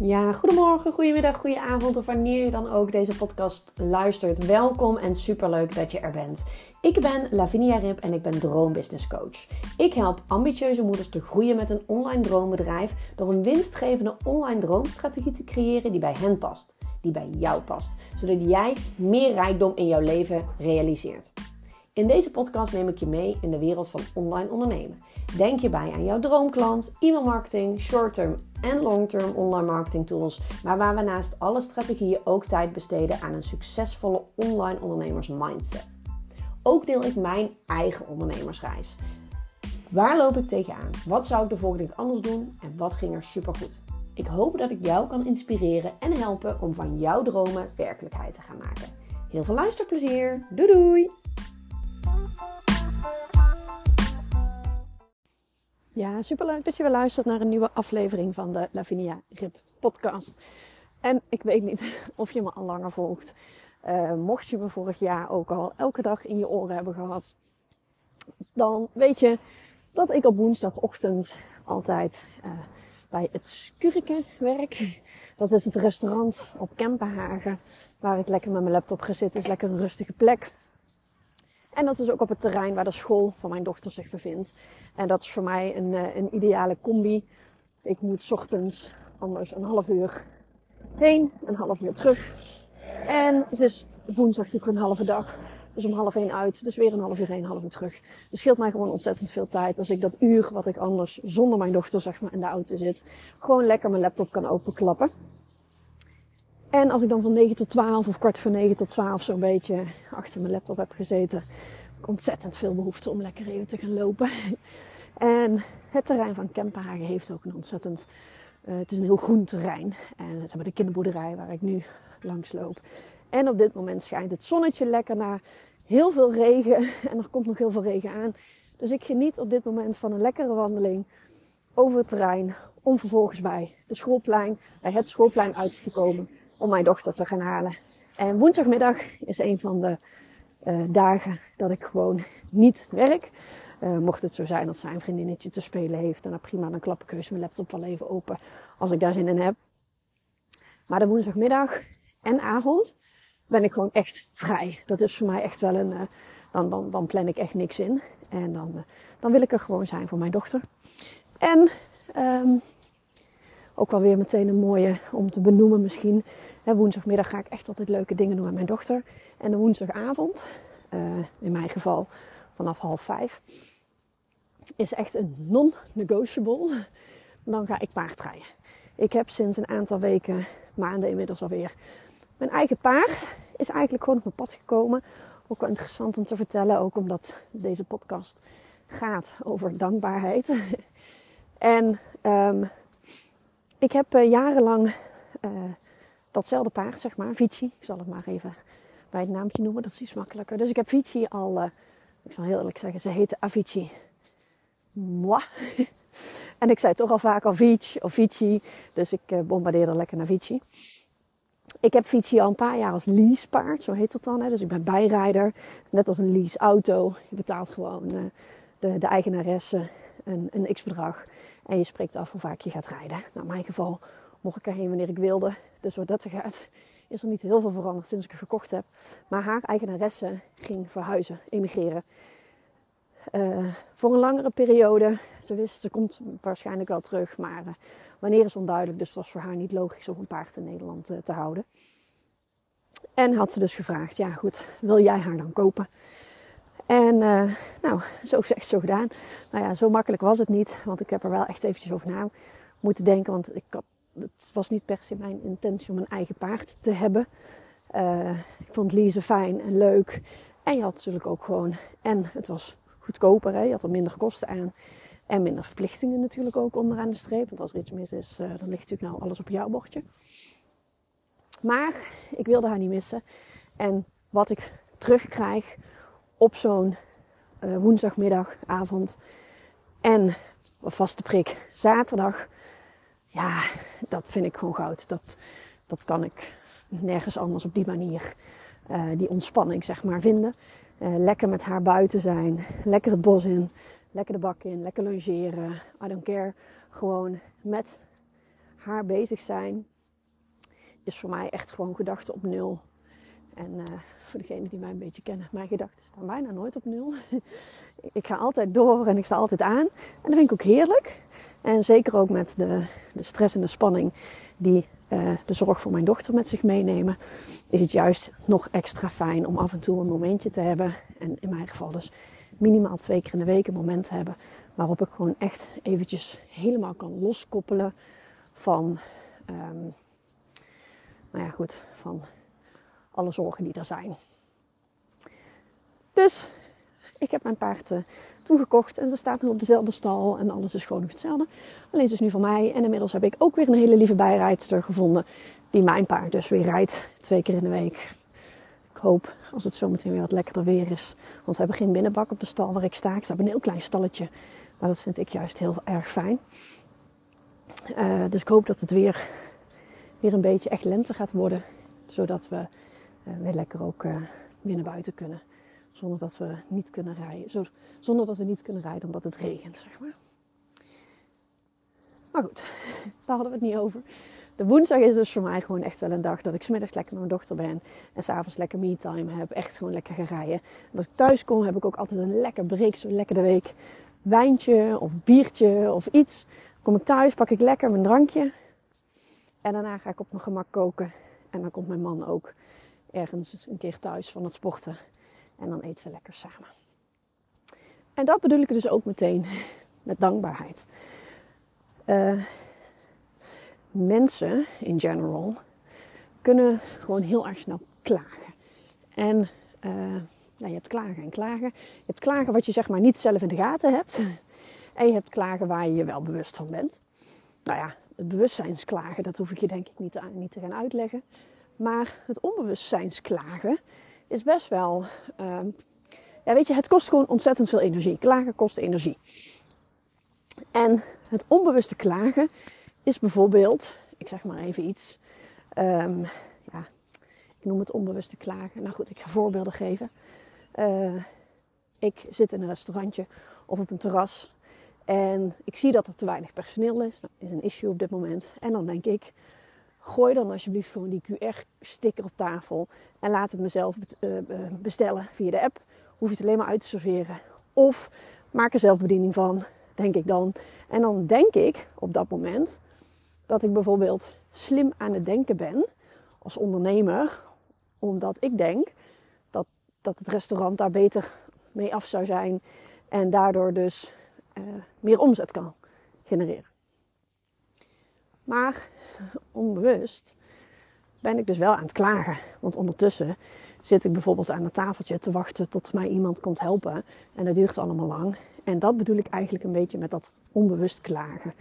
Ja, goedemorgen, goedemiddag, goedenavond of wanneer je dan ook deze podcast luistert. Welkom en superleuk dat je er bent. Ik ben Lavinia Rip en ik ben Droombusiness Coach. Ik help ambitieuze moeders te groeien met een online droombedrijf door een winstgevende online droomstrategie te creëren die bij hen past, die bij jou past, zodat jij meer rijkdom in jouw leven realiseert. In deze podcast neem ik je mee in de wereld van online ondernemen. Denk je bij aan jouw droomklant, e-mailmarketing, short-term en long-term online marketing tools, maar waar we naast alle strategieën ook tijd besteden aan een succesvolle online ondernemers mindset. Ook deel ik mijn eigen ondernemersreis. Waar loop ik tegenaan? Wat zou ik de volgende keer anders doen? En wat ging er supergoed? Ik hoop dat ik jou kan inspireren en helpen om van jouw dromen werkelijkheid te gaan maken. Heel veel luisterplezier. Doei doei! Ja, superleuk dat je weer luistert naar een nieuwe aflevering van de Lavinia Rip podcast. En ik weet niet of je me al langer volgt. Uh, mocht je me vorig jaar ook al elke dag in je oren hebben gehad, dan weet je dat ik op woensdagochtend altijd uh, bij het Skurken werk. Dat is het restaurant op Kempenhagen, waar ik lekker met mijn laptop ga zitten. is lekker een rustige plek. En dat is ook op het terrein waar de school van mijn dochter zich bevindt. En dat is voor mij een, eh, een ideale combi. Ik moet ochtends anders een half uur heen, een half uur terug. En het is woensdag natuurlijk een halve dag. Dus om half één uit, dus weer een half uur heen, half uur terug. Dus scheelt mij gewoon ontzettend veel tijd als ik dat uur wat ik anders zonder mijn dochter zeg maar in de auto zit, gewoon lekker mijn laptop kan openklappen. En als ik dan van 9 tot 12 of kwart voor 9 tot 12 zo'n beetje achter mijn laptop heb gezeten, heb ik ontzettend veel behoefte om lekker even te gaan lopen. En het terrein van Kempenhagen heeft ook een ontzettend, uh, het is een heel groen terrein. En het is de kinderboerderij waar ik nu langs loop. En op dit moment schijnt het zonnetje lekker naar heel veel regen. En er komt nog heel veel regen aan. Dus ik geniet op dit moment van een lekkere wandeling over het terrein. Om vervolgens bij de schoolplein, bij het schoolplein uit te komen om mijn dochter te gaan halen. En woensdagmiddag is een van de uh, dagen dat ik gewoon niet werk. Uh, mocht het zo zijn dat zij een vriendinnetje te spelen heeft, dan prima, dan klap ik mijn laptop wel even open als ik daar zin in heb. Maar de woensdagmiddag en avond ben ik gewoon echt vrij. Dat is voor mij echt wel een. Uh, dan, dan, dan plan ik echt niks in. En dan, dan wil ik er gewoon zijn voor mijn dochter. En um, ook wel weer meteen een mooie om te benoemen misschien. woensdagmiddag ga ik echt altijd leuke dingen doen met mijn dochter. En de woensdagavond, uh, in mijn geval vanaf half vijf, is echt een non-negotiable. Dan ga ik paardrijden. Ik heb sinds een aantal weken, maanden inmiddels alweer, mijn eigen paard is eigenlijk gewoon op mijn pad gekomen. Ook wel interessant om te vertellen, ook omdat deze podcast gaat over dankbaarheid. en um, ik heb uh, jarenlang uh, datzelfde paard, zeg maar, Vici. Ik zal het maar even bij het naamje noemen, dat is iets makkelijker. Dus ik heb Vici al, uh, ik zal heel eerlijk zeggen, ze heette Avicii. Moi. en ik zei toch al vaak al Vici of Vici, dus ik bombardeerde lekker naar Vici. Ik heb Vici al een paar jaar als leasepaard, zo heet dat dan. Hè? Dus ik ben bijrijder, net als een leaseauto. Je betaalt gewoon de, de eigenaresse een, een x-bedrag. En je spreekt af hoe vaak je gaat rijden. Nou, in mijn geval mocht ik erheen wanneer ik wilde. Dus wat dat gaat, is er niet heel veel veranderd sinds ik het gekocht heb. Maar haar eigenaresse ging verhuizen, emigreren. Uh, voor een langere periode. Ze wist, ze komt waarschijnlijk wel terug. Maar uh, wanneer is onduidelijk. Dus het was voor haar niet logisch om een paard in Nederland uh, te houden. En had ze dus gevraagd, ja goed, wil jij haar dan kopen? En uh, nou, zo gezegd, zo gedaan. Nou ja, zo makkelijk was het niet. Want ik heb er wel echt eventjes over na moeten denken. Want ik had, het was niet per se mijn intentie om een eigen paard te hebben. Uh, ik vond leasen fijn en leuk. En je had natuurlijk ook gewoon... En het was goedkoper. Hè? Je had er minder kosten aan. En minder verplichtingen natuurlijk ook onderaan de streep. Want als er iets mis is, uh, dan ligt natuurlijk nou alles op jouw bordje. Maar ik wilde haar niet missen. En wat ik terugkrijg op zo'n uh, woensdagmiddagavond en vaste prik zaterdag. Ja, dat vind ik gewoon goud. Dat, dat kan ik nergens anders op die manier uh, die ontspanning zeg maar vinden. Uh, lekker met haar buiten zijn, lekker het bos in, lekker de bak in, lekker logeren. I don't care. Gewoon met haar bezig zijn, is voor mij echt gewoon gedachten op nul. En uh, voor degenen die mij een beetje kennen, mijn gedachten staan bijna nooit op nul. ik ga altijd door en ik sta altijd aan. En dat vind ik ook heerlijk. En zeker ook met de, de stress en de spanning die uh, de zorg voor mijn dochter met zich meenemen, is het juist nog extra fijn om af en toe een momentje te hebben. En in mijn geval dus minimaal twee keer in de week een moment te hebben waarop ik gewoon echt eventjes helemaal kan loskoppelen van, um, nou ja goed, van alle zorgen die er zijn. Dus ik heb mijn paard uh, toegekocht en ze staat nu op dezelfde stal en alles is gewoon nog hetzelfde. Alleen ze is nu van mij en inmiddels heb ik ook weer een hele lieve bijrijdster gevonden die mijn paard dus weer rijdt twee keer in de week. Ik hoop als het zometeen weer wat lekkerder weer is. Want we hebben geen binnenbak op de stal waar ik sta. Ik sta een heel klein stalletje. Maar dat vind ik juist heel erg fijn. Uh, dus ik hoop dat het weer, weer een beetje echt lente gaat worden. Zodat we uh, weer lekker ook uh, weer naar buiten kunnen. Zonder dat we niet kunnen rijden. Zonder dat we niet kunnen rijden omdat het regent, zeg maar. Maar goed, daar hadden we het niet over. De woensdag is dus voor mij gewoon echt wel een dag dat ik smiddags lekker met mijn dochter ben. En s'avonds lekker me-time heb. Echt gewoon lekker gaan rijden. En als ik thuis kom heb ik ook altijd een lekker break. Zo lekker de week wijntje of biertje of iets. kom ik thuis, pak ik lekker mijn drankje. En daarna ga ik op mijn gemak koken. En dan komt mijn man ook ergens een keer thuis van het sporten. En dan eten we lekker samen. En dat bedoel ik dus ook meteen met dankbaarheid. Uh, mensen in general kunnen gewoon heel erg snel klagen. En nou, je hebt klagen en klagen. Je hebt klagen wat je zeg maar niet zelf in de gaten hebt. En je hebt klagen waar je je wel bewust van bent. Nou ja, het bewustzijnsklagen, dat hoef ik je denk ik niet, niet te gaan uitleggen. Maar het onbewustzijnsklagen is best wel. Uh, ja, weet je, het kost gewoon ontzettend veel energie. Klagen kost energie. En het onbewuste klagen is bijvoorbeeld, ik zeg maar even iets. Um, ja, ik noem het onbewuste klagen. Nou goed, ik ga voorbeelden geven. Uh, ik zit in een restaurantje of op een terras en ik zie dat er te weinig personeel is. Dat is een issue op dit moment. En dan denk ik, gooi dan alsjeblieft gewoon die QR-sticker op tafel en laat het mezelf eh, bestellen via de app. Hoef je het alleen maar uit te serveren. Of maak er zelf bediening van, denk ik dan. En dan denk ik op dat moment dat ik bijvoorbeeld slim aan het denken ben als ondernemer, omdat ik denk dat, dat het restaurant daar beter mee af zou zijn en daardoor dus uh, meer omzet kan genereren. Maar onbewust ben ik dus wel aan het klagen. Want ondertussen zit ik bijvoorbeeld aan het tafeltje te wachten tot mij iemand komt helpen. En dat duurt allemaal lang. En dat bedoel ik eigenlijk een beetje met dat onbewust klagen.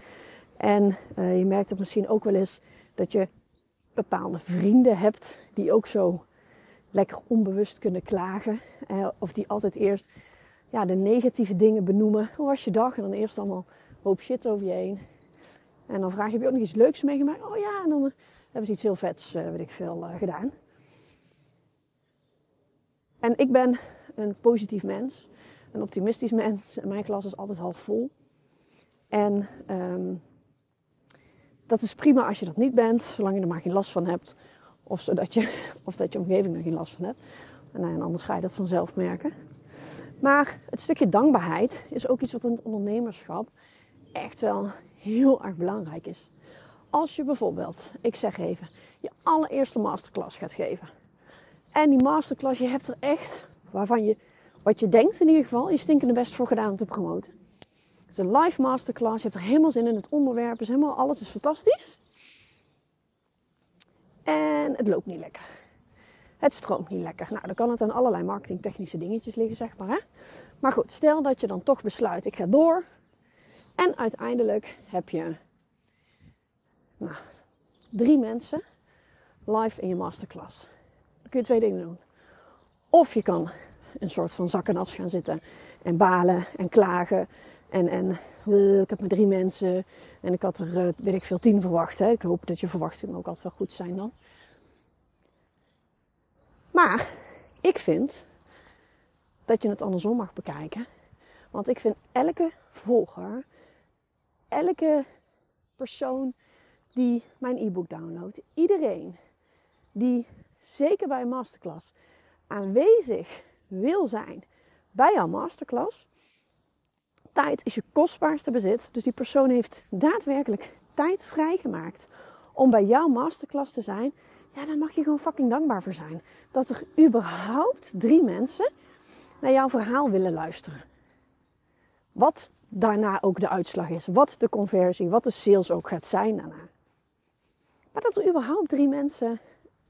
En uh, je merkt het misschien ook wel eens dat je bepaalde vrienden hebt die ook zo lekker onbewust kunnen klagen. Uh, of die altijd eerst ja, de negatieve dingen benoemen. Hoe was je dag? En dan eerst allemaal hoop shit over je heen. En dan vraag je, heb je ook nog iets leuks meegemaakt? Oh ja, en dan eh, hebben ze iets heel vets, uh, weet ik veel, uh, gedaan. En ik ben een positief mens, een optimistisch mens. En mijn klas is altijd half vol. En um, dat is prima als je dat niet bent, zolang je er maar geen last van hebt. Of, zodat je, of dat je omgeving er geen last van hebt. Nou, en anders ga je dat vanzelf merken. Maar het stukje dankbaarheid is ook iets wat in het ondernemerschap echt wel heel erg belangrijk is. Als je bijvoorbeeld, ik zeg even, je allereerste masterclass gaat geven. En die masterclass, je hebt er echt, waarvan je, wat je denkt in ieder geval, je stinkende best voor gedaan om te promoten. Het is een live masterclass, je hebt er helemaal zin in, het onderwerp is helemaal, alles is fantastisch. En het loopt niet lekker. Het stroomt niet lekker. Nou, dan kan het aan allerlei marketingtechnische dingetjes liggen, zeg maar. Hè? Maar goed, stel dat je dan toch besluit, ik ga door. En uiteindelijk heb je nou, drie mensen live in je masterclass. Dan kun je twee dingen doen. Of je kan een soort van zak en as gaan zitten en balen en klagen. En, en ik heb maar drie mensen en ik had er, uh, weet ik veel, tien verwacht. Hè. Ik hoop dat je verwachtingen ook altijd wel goed zijn dan. Maar ik vind dat je het andersom mag bekijken. Want ik vind elke volger, elke persoon die mijn e-book downloadt, iedereen die zeker bij een masterclass aanwezig wil zijn bij jouw masterclass. Tijd is je kostbaarste bezit. Dus die persoon heeft daadwerkelijk tijd vrijgemaakt om bij jouw masterclass te zijn. Ja, daar mag je gewoon fucking dankbaar voor zijn. Dat er überhaupt drie mensen naar jouw verhaal willen luisteren. Wat daarna ook de uitslag is. Wat de conversie, wat de sales ook gaat zijn daarna. Maar dat er überhaupt drie mensen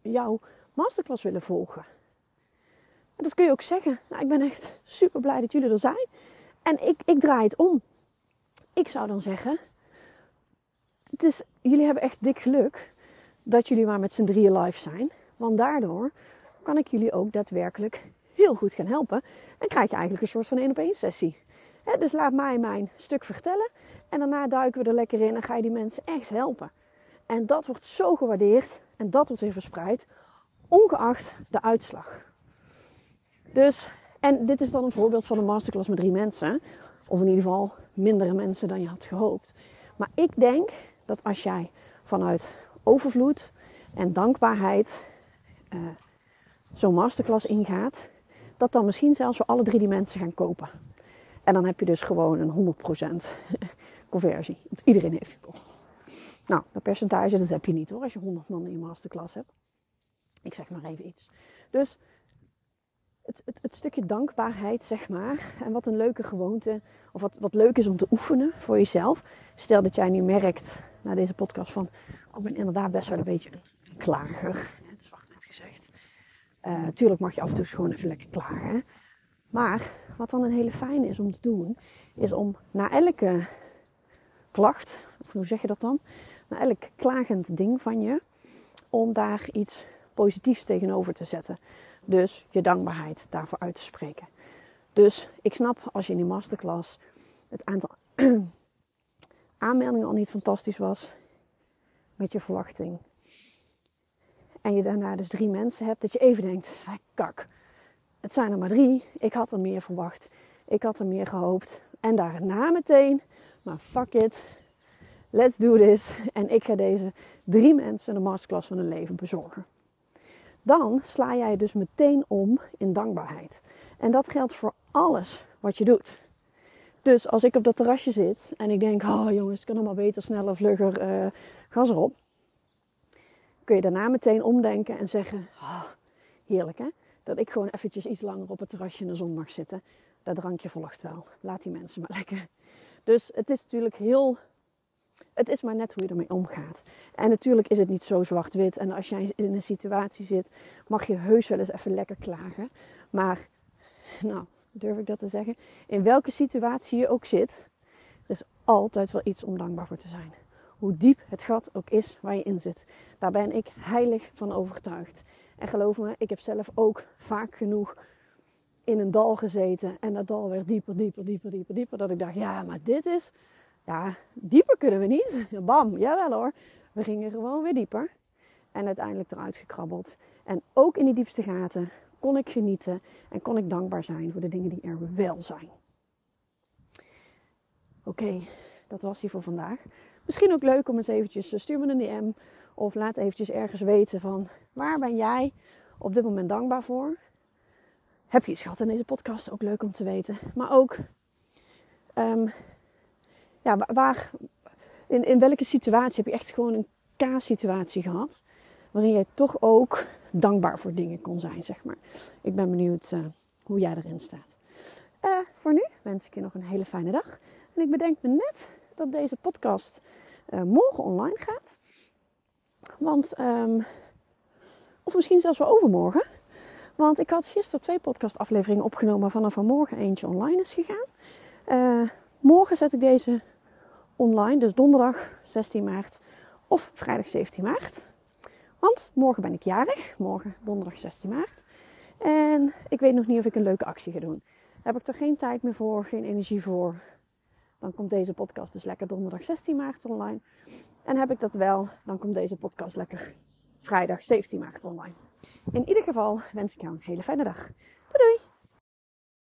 jouw masterclass willen volgen. En dat kun je ook zeggen. Nou, ik ben echt super blij dat jullie er zijn. En ik, ik draai het om. Ik zou dan zeggen: het is, jullie hebben echt dik geluk dat jullie maar met z'n drieën live zijn. Want daardoor kan ik jullie ook daadwerkelijk heel goed gaan helpen. En krijg je eigenlijk een soort van één op één sessie. Dus laat mij mijn stuk vertellen. En daarna duiken we er lekker in en ga je die mensen echt helpen. En dat wordt zo gewaardeerd en dat wordt weer verspreid, ongeacht de uitslag. Dus, en dit is dan een voorbeeld van een masterclass met drie mensen. Of in ieder geval mindere mensen dan je had gehoopt. Maar ik denk dat als jij vanuit overvloed en dankbaarheid uh, zo'n masterclass ingaat, dat dan misschien zelfs voor alle drie die mensen gaan kopen. En dan heb je dus gewoon een 100% conversie. Want iedereen heeft gekocht. Nou, dat percentage dat heb je niet hoor, als je 100 man in je masterclass hebt. Ik zeg maar even iets. Dus het, het, het, stukje dankbaarheid, zeg maar. En wat een leuke gewoonte, of wat, wat leuk is om te oefenen voor jezelf. Stel dat jij nu merkt, na deze podcast, van... Oh, ik ben inderdaad best wel een beetje een klager. Dat is met gezegd. Uh, tuurlijk mag je af en toe gewoon even lekker klagen. Maar wat dan een hele fijne is om te doen, is om na elke klacht, of hoe zeg je dat dan? Na elk klagend ding van je, om daar iets positiefs tegenover te zetten. Dus je dankbaarheid daarvoor uit te spreken. Dus ik snap als je in die masterclass het aantal aanmeldingen al niet fantastisch was met je verwachting. En je daarna dus drie mensen hebt, dat je even denkt, kak, het zijn er maar drie. Ik had er meer verwacht. Ik had er meer gehoopt. En daarna meteen, maar fuck it, let's do this. En ik ga deze drie mensen de masterclass van hun leven bezorgen dan sla jij dus meteen om in dankbaarheid. En dat geldt voor alles wat je doet. Dus als ik op dat terrasje zit en ik denk, oh jongens, het kan allemaal beter, sneller, vlugger, uh, gas erop. Kun je daarna meteen omdenken en zeggen, oh, heerlijk hè, dat ik gewoon eventjes iets langer op het terrasje in de zon mag zitten. Dat drankje volgt wel. Laat die mensen maar lekker. Dus het is natuurlijk heel het is maar net hoe je ermee omgaat. En natuurlijk is het niet zo zwart-wit. En als jij in een situatie zit, mag je heus wel eens even lekker klagen. Maar, nou, durf ik dat te zeggen? In welke situatie je ook zit, er is altijd wel iets om dankbaar voor te zijn. Hoe diep het gat ook is waar je in zit. Daar ben ik heilig van overtuigd. En geloof me, ik heb zelf ook vaak genoeg in een dal gezeten. En dat dal werd dieper, dieper, dieper, dieper, dieper. Dat ik dacht, ja, maar dit is ja, dieper kunnen we niet. Bam, jawel hoor. We gingen gewoon weer dieper. En uiteindelijk eruit gekrabbeld. En ook in die diepste gaten kon ik genieten en kon ik dankbaar zijn voor de dingen die er wel zijn. Oké, dat was die voor vandaag. Misschien ook leuk om eens eventjes, eh, stuur me een DM of laat eventjes ergens weten van waar ben jij op dit moment dankbaar voor? Heb je iets gehad in deze podcast? Ook leuk om te weten. Maar ook um, ja, waar, in, in welke situatie heb je echt gewoon een K-situatie gehad? Waarin jij toch ook dankbaar voor dingen kon zijn, zeg maar. Ik ben benieuwd uh, hoe jij erin staat. Uh, voor nu wens ik je nog een hele fijne dag. En ik bedenk me net dat deze podcast uh, morgen online gaat. Want, um, of misschien zelfs wel overmorgen. Want ik had gisteren twee podcastafleveringen opgenomen van er vanmorgen eentje online is gegaan. morgen zet ik deze online, dus donderdag 16 maart of vrijdag 17 maart. Want morgen ben ik jarig, morgen donderdag 16 maart. En ik weet nog niet of ik een leuke actie ga doen. Heb ik er geen tijd meer voor, geen energie voor. Dan komt deze podcast dus lekker donderdag 16 maart online. En heb ik dat wel, dan komt deze podcast lekker vrijdag 17 maart online. In ieder geval wens ik jou een hele fijne dag. Doei doei!